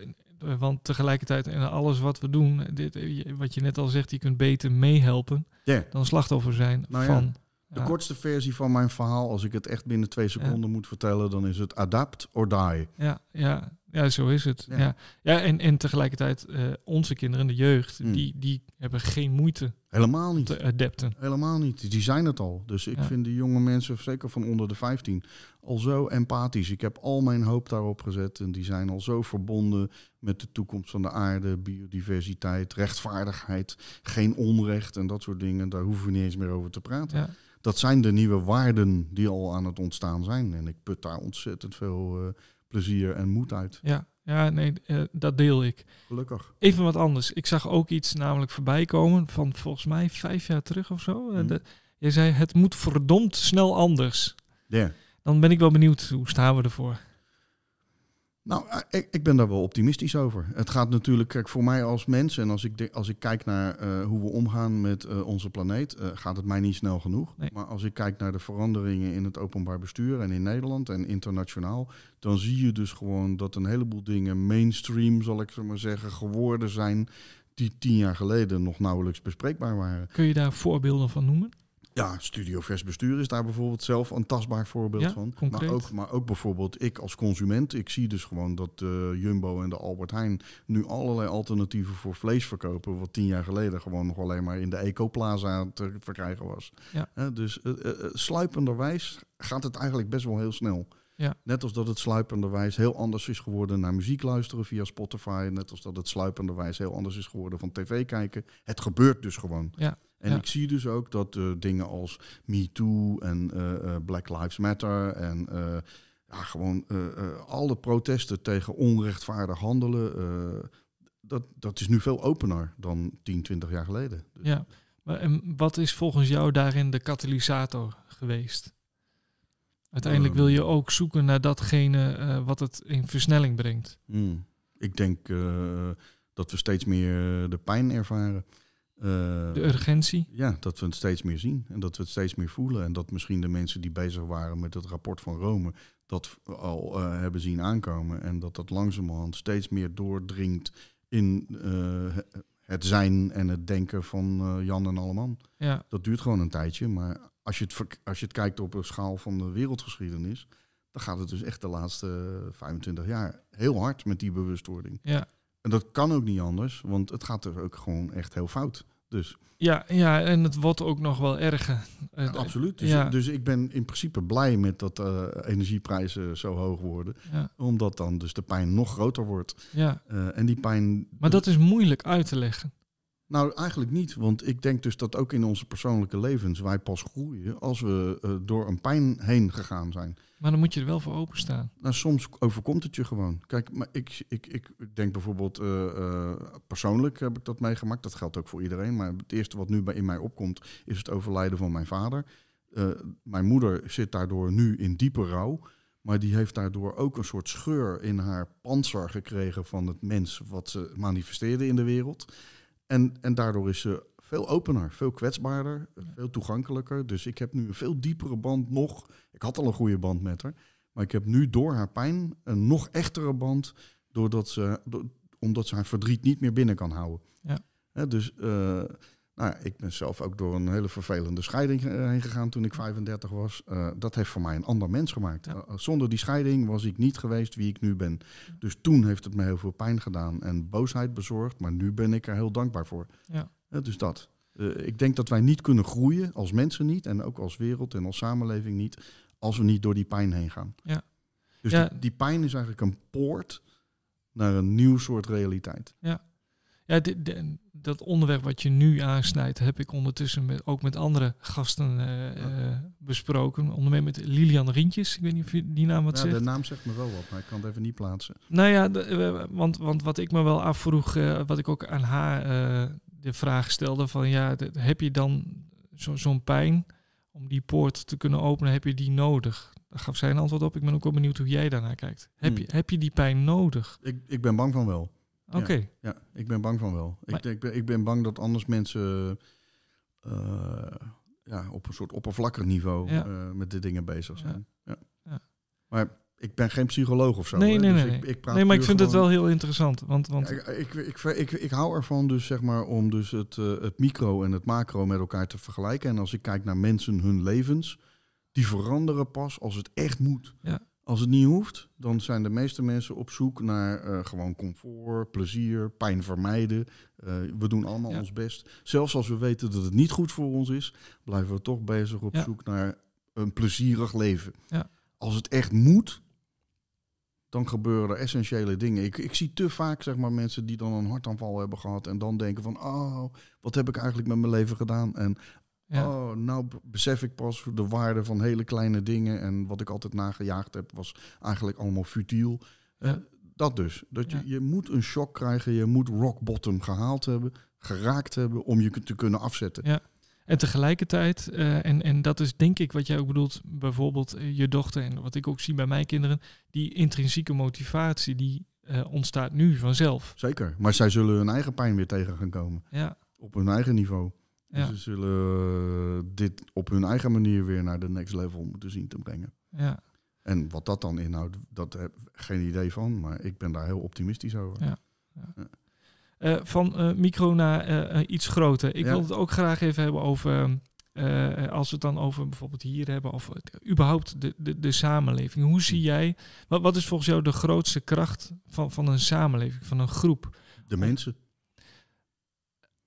want tegelijkertijd in alles wat we doen, dit, eh, wat je net al zegt, je kunt beter meehelpen dan slachtoffer zijn Nou ja, van. De Ja. kortste versie van mijn verhaal, als ik het echt binnen twee seconden moet vertellen, dan is het adapt or die. Ja, ja, ja, zo is het. Ja. Ja, ja. en, en tegelijkertijd, eh, onze kinderen, de jeugd, Mm. die, die hebben geen moeite Helemaal niet. te adapten. Helemaal niet. Die zijn het al. Dus ik Ja. vind die jonge mensen, zeker van onder de 15, al zo empathisch. Ik heb al mijn hoop daarop gezet. En die zijn al zo verbonden met de toekomst van de aarde, biodiversiteit, rechtvaardigheid, geen onrecht en dat soort dingen. Daar hoeven we niet eens meer over te praten. Ja, Dat zijn de nieuwe waarden die al aan het ontstaan zijn. En ik put daar ontzettend veel eh, plezier en moed uit. ja, ja nee, eh, dat deel ik. Gelukkig. Even wat anders. Ik zag ook iets namelijk voorbij komen van volgens mij vijf jaar terug of zo. Mhm. de- jij zei, het moet verdomd snel anders. Ja. Dan ben ik wel benieuwd, hoe staan we ervoor? Nou, eh, ik, ik ben daar wel optimistisch over. Het gaat natuurlijk, kijk, voor mij als mens en als ik, de- als ik kijk naar eh, hoe we omgaan met eh, onze planeet, gaat het mij niet snel genoeg. Nee. Maar als ik kijk naar de veranderingen in het openbaar bestuur en in Nederland en internationaal, dan zie je dus gewoon dat een heleboel dingen mainstream, zal ik zo maar zeggen, geworden zijn die tien jaar geleden nog nauwelijks bespreekbaar waren. Kun je daar voorbeelden van noemen? Ja, Studio Vers Bestuur is daar bijvoorbeeld zelf een tastbaar voorbeeld Ja, van. concreet. Maar ook, maar ook bijvoorbeeld ik als consument. Ik zie dus gewoon dat de Jumbo en de Albert Heijn nu allerlei alternatieven voor vlees verkopen. Wat tien jaar geleden gewoon nog alleen maar in de Ecoplaza te verkrijgen was. Ja. Dus eh, eh, sluipenderwijs gaat het eigenlijk best wel heel snel. Ja. Net als dat het sluipenderwijs heel anders is geworden naar muziek luisteren via Spotify. Net als dat het sluipenderwijs heel anders is geworden van tv kijken. Het gebeurt dus gewoon. Ja. En Ja. ik zie dus ook dat eh, dingen als Me Too en eh, eh, Black Lives Matter en ja, gewoon alle protesten tegen onrechtvaardig handelen, dat, dat is nu veel opener dan 10, 20 jaar geleden. Dus Ja. Maar, en wat is volgens jou daarin de katalysator geweest? Uiteindelijk Ehm. wil je ook zoeken naar datgene wat het in versnelling brengt. Hmm. Ik denk dat we steeds meer de pijn ervaren. Eh, De urgentie. ja, dat we het steeds meer zien en dat we het steeds meer voelen. En dat misschien de mensen die bezig waren met het rapport van Rome dat al eh, hebben zien aankomen. En dat dat langzamerhand steeds meer doordringt in eh, het zijn en het denken van Jan en Alleman. Ja, Dat duurt gewoon een tijdje, maar als je het, als je het kijkt op een schaal van de wereldgeschiedenis, dan gaat het dus echt de laatste 25 jaar heel hard met die bewustwording. ja. En dat kan ook niet anders, want het gaat er ook gewoon echt heel fout. Dus Ja, ja, en het wordt ook nog wel erger. Eh, absoluut. Dus, ja. dus ik ben in principe blij met dat eh, energieprijzen zo hoog worden, Ja, omdat dan dus de pijn nog groter wordt. ja. Eh, en die pijn. Maar dat is moeilijk uit te leggen. Nou, eigenlijk niet. Want ik denk dus dat ook in onze persoonlijke levens wij pas groeien als we eh, door een pijn heen gegaan zijn. Maar dan moet je er wel voor openstaan. Nou, soms overkomt het je gewoon. Kijk, maar ik, ik, ik denk bijvoorbeeld, eh, eh, persoonlijk heb ik dat meegemaakt. Dat geldt ook voor iedereen. Maar het eerste wat nu bij in mij opkomt, is het overlijden van mijn vader. Mijn moeder zit daardoor nu in diepe rouw. Maar die heeft daardoor ook een soort scheur in haar panzer gekregen van het mens wat ze manifesteerde in de wereld. En, en daardoor is ze veel opener, veel kwetsbaarder, veel toegankelijker. Dus ik heb nu een veel diepere band nog. Ik had al een goede band met haar. Maar ik heb nu door haar pijn een nog echtere band. Doordat ze, do- omdat ze haar verdriet niet meer binnen kan houden. Ja. Dus eh, nou, ja, ik ben zelf ook door een hele vervelende scheiding eh, heen gegaan toen ik 35 was. Eh, dat heeft voor mij een ander mens gemaakt. Ja. Eh, zonder die scheiding was ik niet geweest wie ik nu ben. Dus toen heeft het me heel veel pijn gedaan en boosheid bezorgd. Maar nu ben ik er heel dankbaar voor. Ja. Dus dat. Ik denk dat wij niet kunnen groeien, als mensen niet. En ook als wereld en als samenleving niet. Als we niet door die pijn heen gaan. Ja. Dus Ja. Die, die pijn is eigenlijk een poort naar een nieuw soort realiteit. Ja, dit- de- dat onderwerp wat je nu aansnijdt, heb ik ondertussen met, ook met andere gasten eh, eh, besproken. Onder meer met Lilian Rientjes. Ik weet niet of je die naam wat Ja, zegt. de naam zegt me wel wat, maar ik kan het even niet plaatsen. Nou ja, de- eh, want, want wat ik me wel afvroeg, wat ik ook aan haar de vraag stelde, van ja, de- heb je dan zo- zo'n pijn om die poort te kunnen openen, heb je die nodig? Daar gaf zij een antwoord op. Ik ben ook wel benieuwd hoe jij daarnaar kijkt. Heb, Hmm. je, heb je die pijn nodig? Ik, ik ben bang van wel. Oké, Ja, ik ben bang van wel. Maar- Ik, ik, ben, ik ben bang dat anders mensen eh, ja, op een soort oppervlakkig niveau Ja. eh, met de dingen bezig zijn. Ja. Ja. Maar ik ben geen psycholoog of zo. nee, hè, nee, dus nee. Ik, ik praat nee, maar ik vind het wel heel interessant. Want, want ik, ik, ik, ik hou ervan dus zeg maar om dus het, eh, het micro en het macro met elkaar te vergelijken. En als ik kijk naar mensen hun levens, die veranderen pas als het echt moet. Ja. Als het niet hoeft, dan zijn de meeste mensen op zoek naar eh, gewoon comfort, plezier, pijn vermijden. Eh, we doen allemaal Ja. ons best. Zelfs als we weten dat het niet goed voor ons is, blijven we toch bezig op Ja. zoek naar een plezierig leven. Ja. Als het echt moet, dan gebeuren er essentiële dingen. Ik, ik zie te vaak zeg maar, mensen die dan een hartaanval hebben gehad en dan denken van, oh, wat heb ik eigenlijk met mijn leven gedaan? En ja, oh, nou besef ik pas de waarde van hele kleine dingen en wat ik altijd nagejaagd heb was eigenlijk allemaal futiel. Eh, dat dus. Dat je, Ja. je moet een shock krijgen, je moet rock bottom gehaald hebben, geraakt hebben om je te kunnen afzetten. Ja. En tegelijkertijd, eh, en, en dat is denk ik wat jij ook bedoelt, bijvoorbeeld eh, je dochter en wat ik ook zie bij mijn kinderen, die intrinsieke motivatie, die ontstaat nu vanzelf. Zeker. Maar zij zullen hun eigen pijn weer tegen gaan komen. Ja, Op hun eigen niveau. Ja, Dus ze zullen eh, dit op hun eigen manier weer naar de next level moeten zien te brengen. ja, En wat dat dan inhoudt, dat heb ik geen idee van. Maar ik ben daar heel optimistisch over. Ja. Eh, van eh, micro naar iets groter. Ik Ja. wil het ook graag even hebben over, als we het dan over bijvoorbeeld hier hebben, of überhaupt de, de, de samenleving. Hoe zie jij, wat, wat is volgens jou de grootste kracht van, van een samenleving, van een groep? De mensen.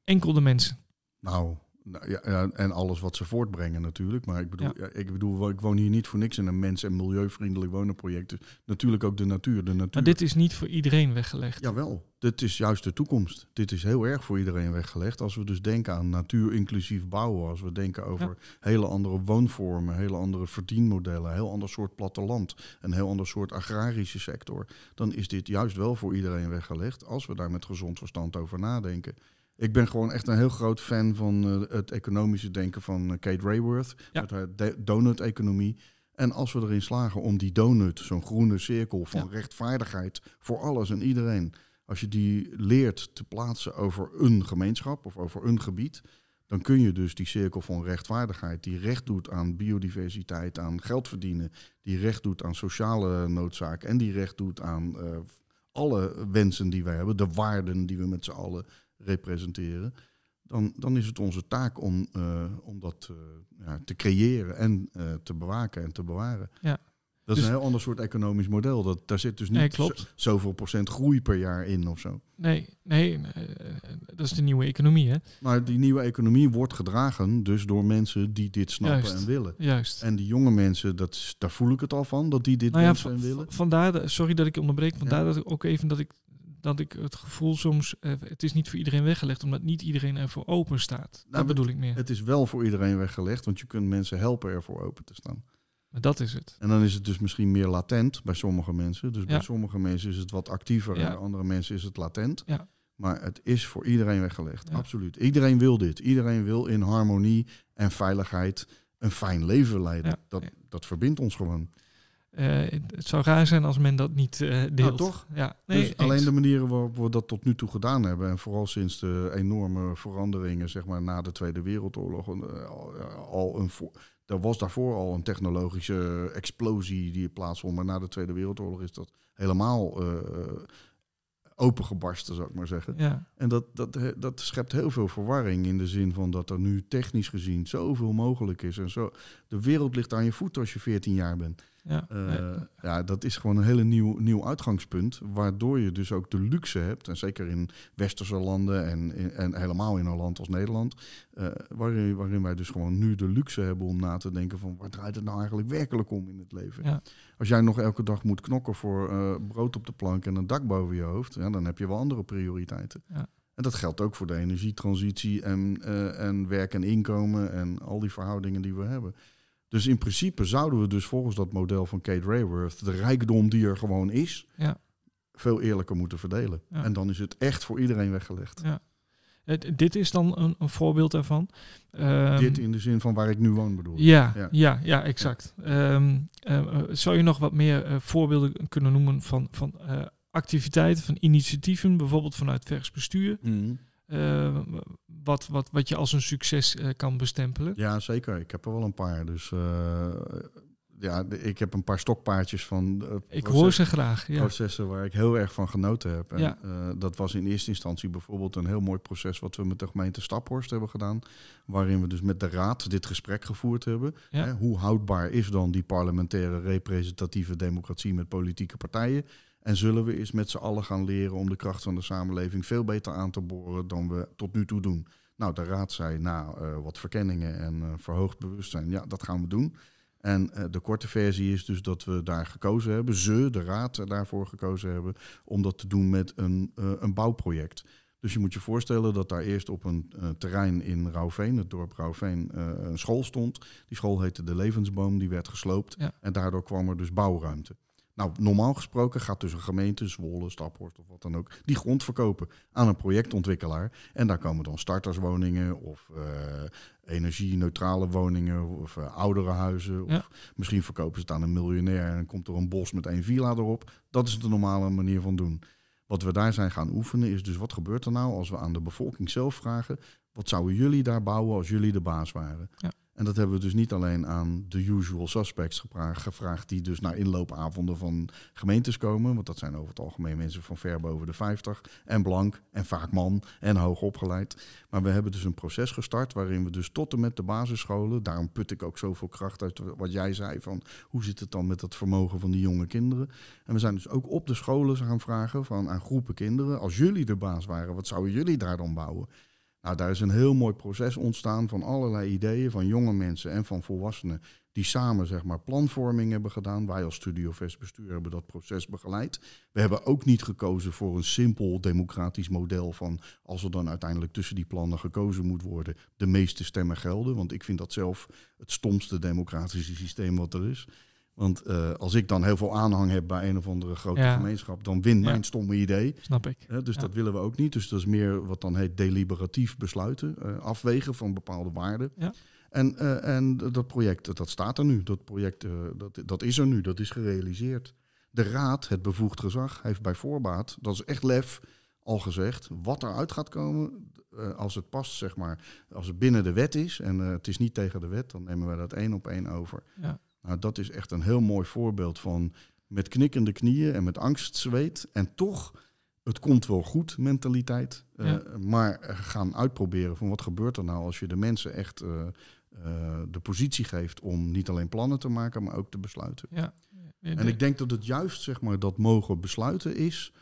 Enkel de mensen. Nou, nou ja, ja, en alles wat ze voortbrengen natuurlijk. Maar ik bedoel, ja. ik bedoel, ik woon hier niet voor niks in een mens- en milieuvriendelijk wonenproject. Dus natuurlijk ook de natuur. De natuur. Maar dit is niet voor iedereen weggelegd. Jawel, dit is juist de toekomst. Dit is heel erg voor iedereen weggelegd. Als we dus denken aan natuur-inclusief bouwen, als we denken over hele andere woonvormen, hele andere verdienmodellen, heel ander soort platteland, een heel ander soort agrarische sector, dan is dit juist wel voor iedereen weggelegd als we daar met gezond verstand over nadenken. Ik ben gewoon echt een heel groot fan van eh, het economische denken van eh, Kate Rayworth, Ja. met haar donut-economie. En als we erin slagen om die donut, zo'n groene cirkel van Ja. rechtvaardigheid voor alles en iedereen, als je die leert te plaatsen over een gemeenschap of over een gebied, dan kun je dus die cirkel van rechtvaardigheid, die recht doet aan biodiversiteit, aan geld verdienen, die recht doet aan sociale noodzaak en die recht doet aan eh, alle wensen die wij hebben, de waarden die we met z'n allen representeren, dan, dan is het onze taak om, eh, om dat eh, ja, te creëren en eh, te bewaken en te bewaren. Ja. Dat is Dus- een heel ander soort economisch model. Dat, daar zit dus niet Nee, klopt. zo- zoveel procent groei per jaar in of zo. Nee, nee, dat is de nieuwe economie, hè? Maar die nieuwe economie wordt gedragen dus door mensen die dit snappen Juist. en willen. Juist. En die jonge mensen, dat, daar voel ik het al van, dat die dit Nou ja, en willen. vandaar, sorry dat ik onderbreek, vandaar Ja. dat ik ook even dat ik, dat ik het gevoel soms, eh, het is niet voor iedereen weggelegd, omdat niet iedereen ervoor open staat. Nou, dat bedoel ik meer. Het is wel voor iedereen weggelegd, want je kunt mensen helpen ervoor open te staan. Maar dat is het. En dan is het dus misschien meer latent bij sommige mensen. Dus bij sommige mensen is het wat actiever en bij andere mensen is het latent. Ja. Maar het is voor iedereen weggelegd, absoluut. Iedereen wil dit. Iedereen wil in harmonie en veiligheid een fijn leven leiden. Dat, dat verbindt ons gewoon. Eh, het zou raar zijn als men dat niet eh deelt. Nou, toch? Ja, nee, dus alleen eens. de manieren waarop we dat tot nu toe gedaan hebben... en vooral sinds de enorme veranderingen zeg maar, na de Tweede Wereldoorlog... eh, al, al een er was daarvoor al een technologische explosie die plaatsvond... maar na de Tweede Wereldoorlog is dat helemaal opengebarsten, zou ik maar zeggen. Ja, En dat, dat, dat schept heel veel verwarring in de zin van dat er nu technisch gezien zoveel mogelijk is. En zo, de wereld ligt aan je voeten als je 14 jaar bent. Ja. Eh, nee. Ja, dat is gewoon een hele nieuw, nieuw uitgangspunt. Waardoor je dus ook de luxe hebt. En zeker in westerse landen en, in- en helemaal in een land als Nederland. eh, waarin, waarin wij dus gewoon nu de luxe hebben om na te denken van waar draait het nou eigenlijk werkelijk om in het leven. Ja. Als jij nog elke dag moet knokken voor eh, brood op de plank en een dak boven je hoofd. Ja, dan heb je wel andere prioriteiten. Ja. En dat geldt ook voor de energietransitie en, en werk en inkomen en al die verhoudingen die we hebben. Dus in principe zouden we dus volgens dat model van Kate Rayworth de rijkdom die er gewoon is, Ja. veel eerlijker moeten verdelen. Ja. En dan is het echt voor iedereen weggelegd. Ja. Het- dit is dan een, een voorbeeld daarvan. Ehm, Dit in de zin van waar ik nu woon bedoel. Ja, Ja. ja. ja, exact. Ehm, eh, eh, zou je nog wat meer eh, voorbeelden kunnen noemen van, van eh, activiteiten, van initiatieven, bijvoorbeeld vanuit vers bestuur, Mhm. Eh, wat, wat, wat je als een succes eh, kan bestempelen? Ja, zeker. Ik heb er wel een paar. Dus eh, ja, ik heb een paar stokpaardjes van Ik hoor ze graag. Ja. processen waar ik heel erg van genoten heb. En, Ja. dat was in eerste instantie bijvoorbeeld een heel mooi proces wat we met de gemeente Staphorst hebben gedaan. Waarin we dus met de raad dit gesprek gevoerd hebben. Ja. Hè, hoe houdbaar is dan die parlementaire representatieve democratie met politieke partijen? En zullen we eens met z'n allen gaan leren om de kracht van de samenleving veel beter aan te boren dan we tot nu toe doen? Nou, de raad zei, nou, eh, wat verkenningen en eh, verhoogd bewustzijn, ja, dat gaan we doen. En eh, de korte versie is dus dat we daar gekozen hebben, ze, de raad, daarvoor gekozen hebben, om dat te doen met een, een bouwproject. Dus je moet je voorstellen dat daar eerst op een terrein in Rauwveen, het dorp Rauwveen, een school stond. Die school heette de Levensboom, die werd gesloopt. Ja. En daardoor kwam er dus bouwruimte. Nou, normaal gesproken gaat dus een gemeente, Zwolle, Staphorst of wat dan ook, die grond verkopen aan een projectontwikkelaar. En daar komen dan starterswoningen of eh, energie-neutrale woningen of eh, oudere huizen. Of Ja. misschien verkopen ze het aan een miljonair en dan komt er een bos met één villa erop. Dat is de normale manier van doen. Wat we daar zijn gaan oefenen is dus wat gebeurt er nou als we aan de bevolking zelf vragen... wat zouden jullie daar bouwen als jullie de baas waren? Ja. En dat hebben we dus niet alleen aan de usual suspects gevra- gevraagd... die dus naar inloopavonden van gemeentes komen... want dat zijn over het algemeen mensen van ver boven de 50... en blank en vaak man en hoog opgeleid. Maar we hebben dus een proces gestart waarin we dus tot en met de basisscholen... daarom put ik ook zoveel kracht uit wat jij zei van... hoe zit het dan met het vermogen van die jonge kinderen... En we zijn dus ook op de scholen gaan vragen van aan groepen kinderen, als jullie de baas waren, wat zouden jullie daar dan bouwen? Nou, daar is een heel mooi proces ontstaan van allerlei ideeën van jonge mensen en van volwassenen die samen zeg maar planvorming hebben gedaan. Wij als Studio Vest Bestuur hebben dat proces begeleid. We hebben ook niet gekozen voor een simpel democratisch model van als er dan uiteindelijk tussen die plannen gekozen moet worden, de meeste stemmen gelden. Want ik vind dat zelf het stomste democratische systeem wat er is. Want eh, als ik dan heel veel aanhang heb bij een of andere grote Ja. gemeenschap, dan wint Ja. mijn stomme idee. Snap ik. Dus Ja. dat willen we ook niet. Dus dat is meer wat dan heet deliberatief besluiten, eh, afwegen van bepaalde waarden. Ja. En, eh, en dat project, dat staat er nu. Dat project, dat, dat is er nu, dat is gerealiseerd. De raad, het bevoegd gezag, heeft bij voorbaat, dat is echt lef, al gezegd, wat eruit gaat komen, als het past, zeg maar, als het binnen de wet is en het is niet tegen de wet, dan nemen wij dat één op één over. Ja. Nou, dat is echt een heel mooi voorbeeld van met knikkende knieën en met angstzweet en toch, het komt wel goed mentaliteit, eh, Ja. maar eh, gaan uitproberen van wat gebeurt er nou als je de mensen echt eh, de positie geeft om niet alleen plannen te maken, maar ook te besluiten. Ja. En ik denk dat het juist zeg maar, dat mogen besluiten is.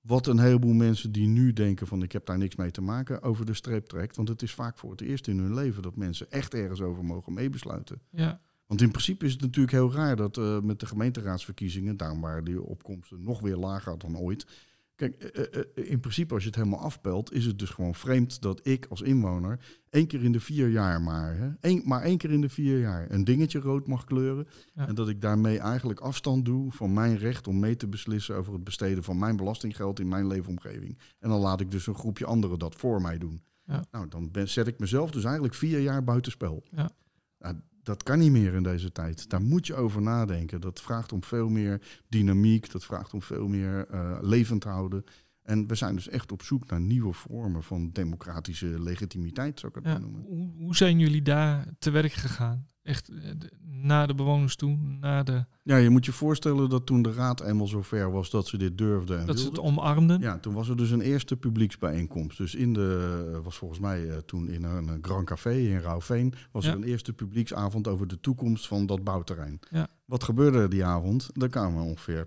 Wat een heleboel mensen die nu denken van ik heb daar niks mee te maken, over de streep trekt. Want het is vaak voor het eerst in hun leven dat mensen echt ergens over mogen meebesluiten. Ja, Want in principe is het natuurlijk heel raar dat eh, met de gemeenteraadsverkiezingen, daarom waren die opkomsten nog weer lager dan ooit. Kijk, eh, eh, in principe als je het helemaal afpelt, is het dus gewoon vreemd dat ik als inwoner één keer in de vier jaar maar, hè, één, maar één keer in de vier jaar een dingetje rood mag kleuren. Ja. En dat ik daarmee eigenlijk afstand doe van mijn recht om mee te beslissen over het besteden van mijn belastinggeld in mijn leefomgeving. En dan laat ik dus een groepje anderen dat voor mij doen. Ja. Nou, dan ben, zet ik mezelf dus eigenlijk vier jaar buitenspel. Ja. Nou, dat kan niet meer in deze tijd. Daar moet je over nadenken. Dat vraagt om veel meer dynamiek. Dat vraagt om veel meer eh, levend houden. En we zijn dus echt op zoek naar nieuwe vormen van democratische legitimiteit, zou ik het ja. maar noemen. Hoe, hoe zijn jullie daar te werk gegaan? Echt eh, de- naar de bewoners toe, naar de, Ja, je moet je voorstellen dat toen de raad eenmaal zover was dat ze dit durfden en dat ze het omarmden. Ja, toen was er dus een eerste publieksbijeenkomst. Dus in de, was volgens mij eh, toen in een, Grand Café in Rauwveen, was Ja. er een eerste publieksavond over de toekomst van dat bouwterrein. Ja. Wat gebeurde die avond? Er kwamen ongeveer,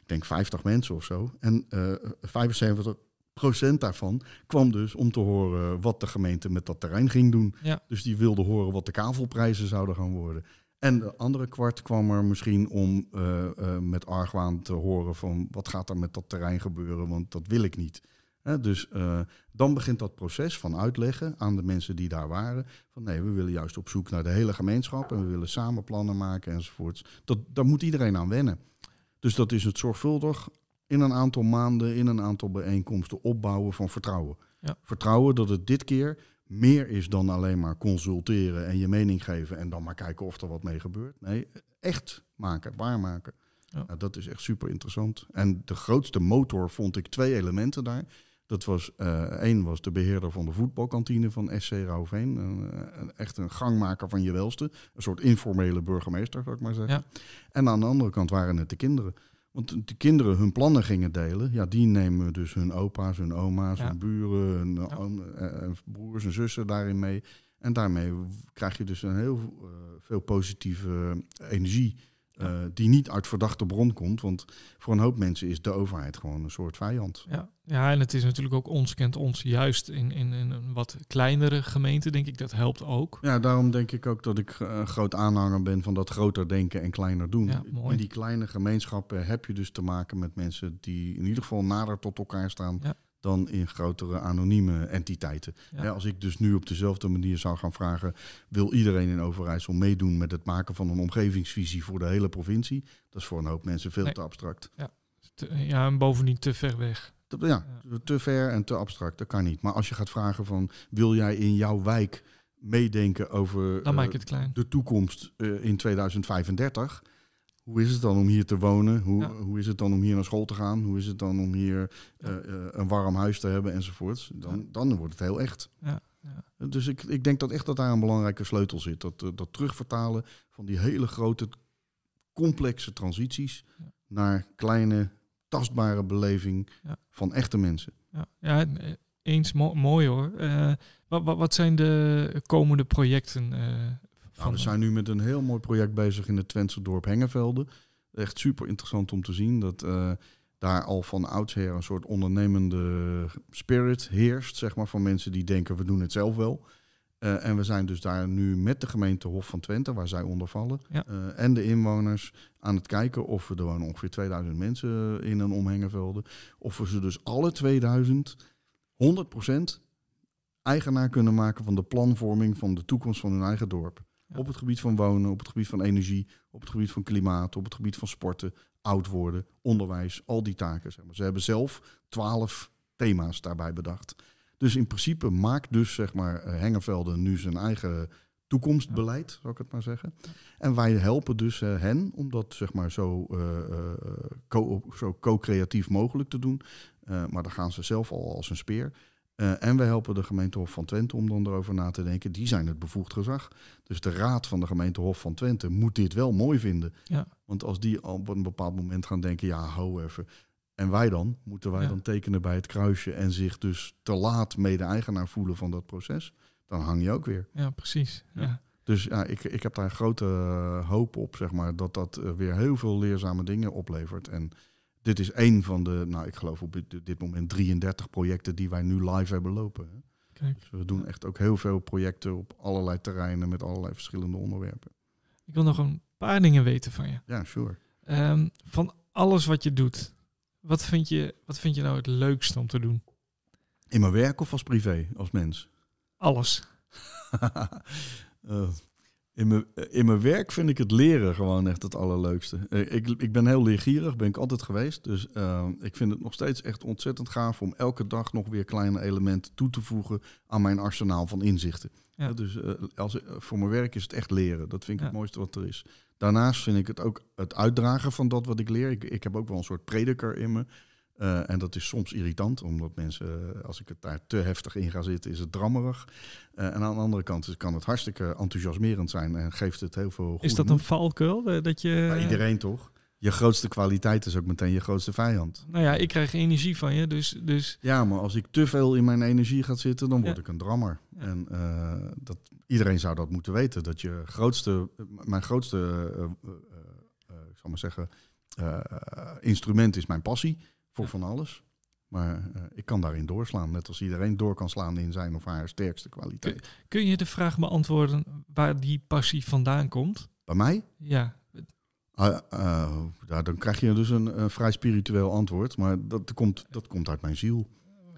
ik denk 50 mensen of zo. En eh 75 procent daarvan kwam dus om te horen wat de gemeente met dat terrein ging doen. Ja. Dus die wilde horen wat de kavelprijzen zouden gaan worden. En de andere kwart kwam er misschien om eh, eh, met argwaan te horen van wat gaat er met dat terrein gebeuren, want dat wil ik niet. Dus eh, dan begint dat proces van uitleggen aan de mensen die daar waren. Van nee, we willen juist op zoek naar de hele gemeenschap en we willen samen plannen maken enzovoorts. Dat, daar moet iedereen aan wennen. Dus dat is het zorgvuldig in een aantal maanden, in een aantal bijeenkomsten opbouwen van vertrouwen. Ja. Vertrouwen dat het dit keer meer is dan alleen maar consulteren en je mening geven en dan maar kijken of er wat mee gebeurt. Nee, echt maken, waarmaken. Ja. Nou, dat is echt super interessant. En de grootste motor vond ik twee elementen daar. Dat was, eh één was de beheerder van de voetbalkantine van SC Rauwveen. Een, eh, echt een gangmaker van je welste. Een soort informele burgemeester, zou ik maar zeggen. Ja. En aan de andere kant waren het de kinderen. Want de kinderen hun plannen gingen delen. Ja, die nemen dus hun opa's, hun oma's, Ja. hun buren, hun Ja. oom- eh, eh, broers en zussen daarin mee. En daarmee krijg je dus een heel eh, veel positieve energie. Eh, die niet uit verdachte bron komt. Want voor een hoop mensen is de overheid gewoon een soort vijand. Ja. ja, en het is natuurlijk ook ons kent ons juist in, in, in een wat kleinere gemeente, denk ik. Dat helpt ook. Ja, daarom denk ik ook dat ik eh, groot aanhanger ben van dat groter denken en kleiner doen. Ja, mooi. In die kleine gemeenschappen heb je dus te maken met mensen die in ieder geval nader tot elkaar staan Ja. Dan in grotere anonieme entiteiten. Ja. Als ik dus nu op dezelfde manier zou gaan vragen, wil iedereen in Overijssel meedoen met het maken van een omgevingsvisie voor de hele provincie? Dat is voor een hoop mensen veel Nee. te abstract. Te- ja, en bovendien te ver weg. Te- Ja, te ver en te abstract, dat kan niet. Maar als je gaat vragen van, wil jij in jouw wijk meedenken over eh, de toekomst eh, in 2035. Hoe is het dan om hier te wonen? Hoe, Ja. hoe is het dan om hier naar school te gaan? Hoe is het dan om hier eh, eh, een warm huis te hebben enzovoorts? Dan, Ja. dan wordt het heel echt. Ja, ja. Dus ik, ik denk dat echt dat daar een belangrijke sleutel zit. Dat, eh, dat terugvertalen van die hele grote, complexe transities naar kleine, tastbare beleving van echte mensen. Ja, ja eens mo- mooi hoor. Wat, wat, wat zijn de komende projecten? Nou, we zijn nu met een heel mooi project bezig in het Twentse dorp Hengevelde. Echt super interessant om te zien dat eh, daar al van oudsher een soort ondernemende spirit heerst, zeg maar, van mensen die denken we doen het zelf wel. Eh, en we zijn dus daar nu met de gemeente Hof van Twente, waar zij onder vallen, Ja. eh, en de inwoners aan het kijken of we er wonen ongeveer 2000 mensen in en om Hengevelde, of we ze dus alle 2000 100% eigenaar kunnen maken van de planvorming van de toekomst van hun eigen dorp. Ja. Op het gebied van wonen, op het gebied van energie, op het gebied van klimaat, op het gebied van sporten, oud worden, onderwijs, al die taken. Zeg maar. Ze hebben zelf twaalf thema's daarbij bedacht. Dus in principe maakt dus zeg maar eh, Hengevelde nu zijn eigen toekomstbeleid, zou ik het maar zeggen. En wij helpen dus eh, hen om dat zeg maar zo, eh, co- zo co-creatief mogelijk te doen. Maar daar gaan ze zelf al als een speer. Eh, en wij helpen de gemeente Hof van Twente om dan erover na te denken. Die zijn het bevoegd gezag. Dus de raad van de gemeente Hof van Twente moet dit wel mooi vinden. Ja. Want als die op een bepaald moment gaan denken, ja, hou even. En wij dan? Moeten wij Ja. dan tekenen bij het kruisje en zich dus te laat mede-eigenaar voelen van dat proces? Dan hang je ook weer. Ja, precies. Ja. Ja. Dus ja, ik, ik heb daar grote eh, hoop op, zeg maar, dat dat eh, weer heel veel leerzame dingen oplevert. En dit is één van de, nou, ik geloof op dit, moment 33 projecten die wij nu live hebben lopen. hè. Kijk, Dus we doen echt ook heel veel projecten op allerlei terreinen met allerlei verschillende onderwerpen. ik wil nog een paar dingen weten van je. Ja, sure. Ehm, van alles wat je doet, wat vind je, wat vind je nou het leukste om te doen? In mijn werk of als privé, als mens? Alles. Eh, in, mijn, in mijn werk vind ik het leren gewoon echt het allerleukste. Eh, ik, ik ben heel leergierig, ben ik altijd geweest. Dus eh, ik vind het nog steeds echt ontzettend gaaf om elke dag nog weer kleine elementen toe te voegen aan mijn arsenaal van inzichten. Ja. Eh, dus eh, als, voor mijn werk is het echt leren. Dat vind ik Ja. het mooiste wat er is. Daarnaast vind ik het ook het uitdragen van dat wat ik leer. Ik, ik heb ook wel een soort prediker in me. Eh, en dat is soms irritant, omdat mensen, eh, als ik het daar te heftig in ga zitten, is het drammerig. Eh, en aan de andere kant kan het hartstikke enthousiasmerend zijn en geeft het heel veel Is dat een valkuil? Dat je, Bij iedereen toch? Je grootste kwaliteit is ook meteen je grootste vijand. Nou ja, ik krijg energie van je, dus, dus Ja, maar als ik te veel in mijn energie ga zitten, dan word Ja. ik een drammer. Ja. En dat, iedereen zou dat moeten weten. Dat je grootste, mijn grootste, ik zal maar zeggen, instrument is mijn passie voor van alles. Maar eh, ik kan daarin doorslaan, net als iedereen door kan slaan in zijn of haar sterkste kwaliteit. kun je de vraag beantwoorden waar die passie vandaan komt? Bij mij? Ja, ja, dan krijg je dus een, vrij spiritueel antwoord, maar dat komt, dat komt uit mijn ziel.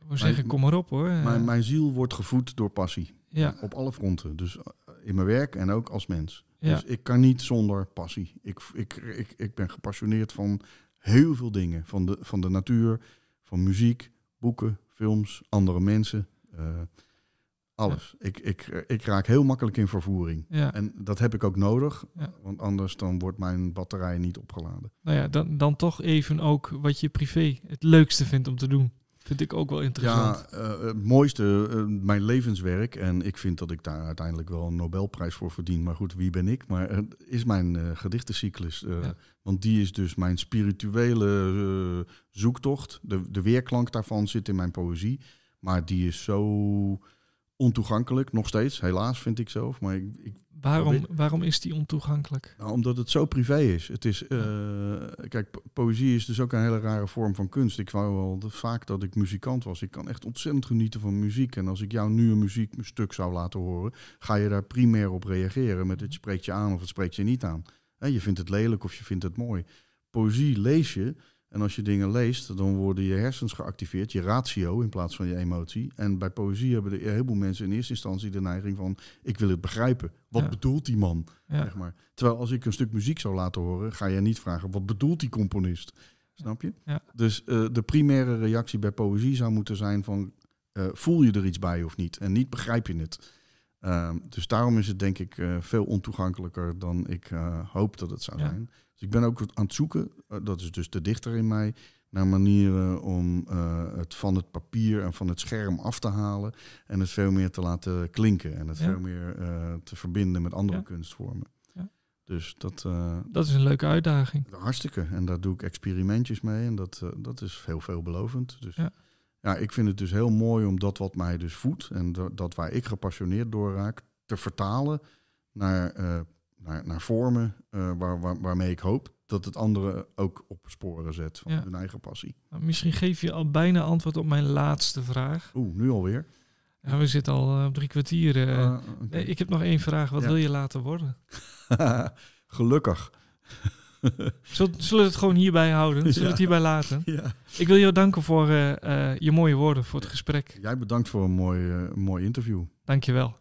we zeggen kom maar op hoor. Mijn, mijn ziel wordt gevoed door passie. ja, Op alle fronten. Dus eh, in mijn werk en ook als mens. ja, Dus ik kan niet zonder passie. Ik, ik, ik, ik ben gepassioneerd van heel veel dingen. Van de, van de natuur, van muziek, boeken, films, andere mensen. eh, alles. Ik, ik, ik raak heel makkelijk in vervoering. ja. En dat heb ik ook nodig. Ja. Want anders dan wordt mijn batterij niet opgeladen. Nou ja, dan, dan toch even ook wat je privé het leukste vindt om te doen. Vind ik ook wel interessant. Ja, eh, het mooiste, eh, mijn levenswerk. En ik vind dat ik daar uiteindelijk wel een Nobelprijs voor verdien. Maar goed, wie ben ik? Maar het is mijn eh, gedichtencyclus. eh, Ja. Want die is dus mijn spirituele eh, zoektocht. De, de weerklank daarvan zit in mijn poëzie. Maar die is zo ontoegankelijk, nog steeds. Helaas vind ik zelf. Maar ik, ik waarom, waarom is die ontoegankelijk? nou, omdat het zo privé is. Het is eh, kijk, po- poëzie is dus ook een hele rare vorm van kunst. Ik wou wel dat- vaak dat ik muzikant was. Ik kan echt ontzettend genieten van muziek. En als ik jou nu een muziekstuk zou laten horen, ga je daar primair op reageren met het spreekt je aan of het spreekt je niet aan. Hè, je vindt het lelijk of je vindt het mooi. Poëzie lees je. En als je dingen leest, dan worden je hersens geactiveerd, je ratio in plaats van je emotie. En bij poëzie hebben de, een heleboel mensen in eerste instantie de neiging van: ik wil het begrijpen. Wat Ja. bedoelt die man? Ja, Zeg maar. Terwijl als ik een stuk muziek zou laten horen, ga je niet vragen wat bedoelt die componist. Snap je? Ja. Dus eh, de primaire reactie bij poëzie zou moeten zijn van eh, voel je er iets bij of niet? En niet begrijp je het. Ehm, dus daarom is het denk ik eh, veel ontoegankelijker dan ik hoop dat het zou Ja. zijn. Dus ik ben ook aan het zoeken, eh, dat is dus de dichter in mij, naar manieren om eh, het van het papier en van het scherm af te halen en het veel meer te laten klinken en het Ja. veel meer eh, te verbinden met andere Ja. kunstvormen. Ja. Dus dat dat is een leuke uitdaging. hartstikke. En daar doe ik experimentjes mee en dat, dat is heel veelbelovend. Dus Ja. ja. ik vind het dus heel mooi om dat wat mij dus voedt en dat, dat waar ik gepassioneerd door raak, te vertalen naar, naar, naar vormen eh, waar, waar, waarmee ik hoop dat het anderen ook op sporen zet van Ja. hun eigen passie. Nou, misschien geef je al bijna antwoord op mijn laatste vraag. Oeh, nu alweer. Ja, we zitten al eh, op drie kwartier. eh. Ah. Nee, ik heb nog één vraag. Wat Ja. wil je laten worden? Gelukkig. Zullen, zullen we het gewoon hierbij houden? Zullen we Ja. het hierbij laten? ja. Ik wil jou danken voor je mooie woorden, voor het gesprek. Jij bedankt voor een mooi, mooi interview. Dank je wel.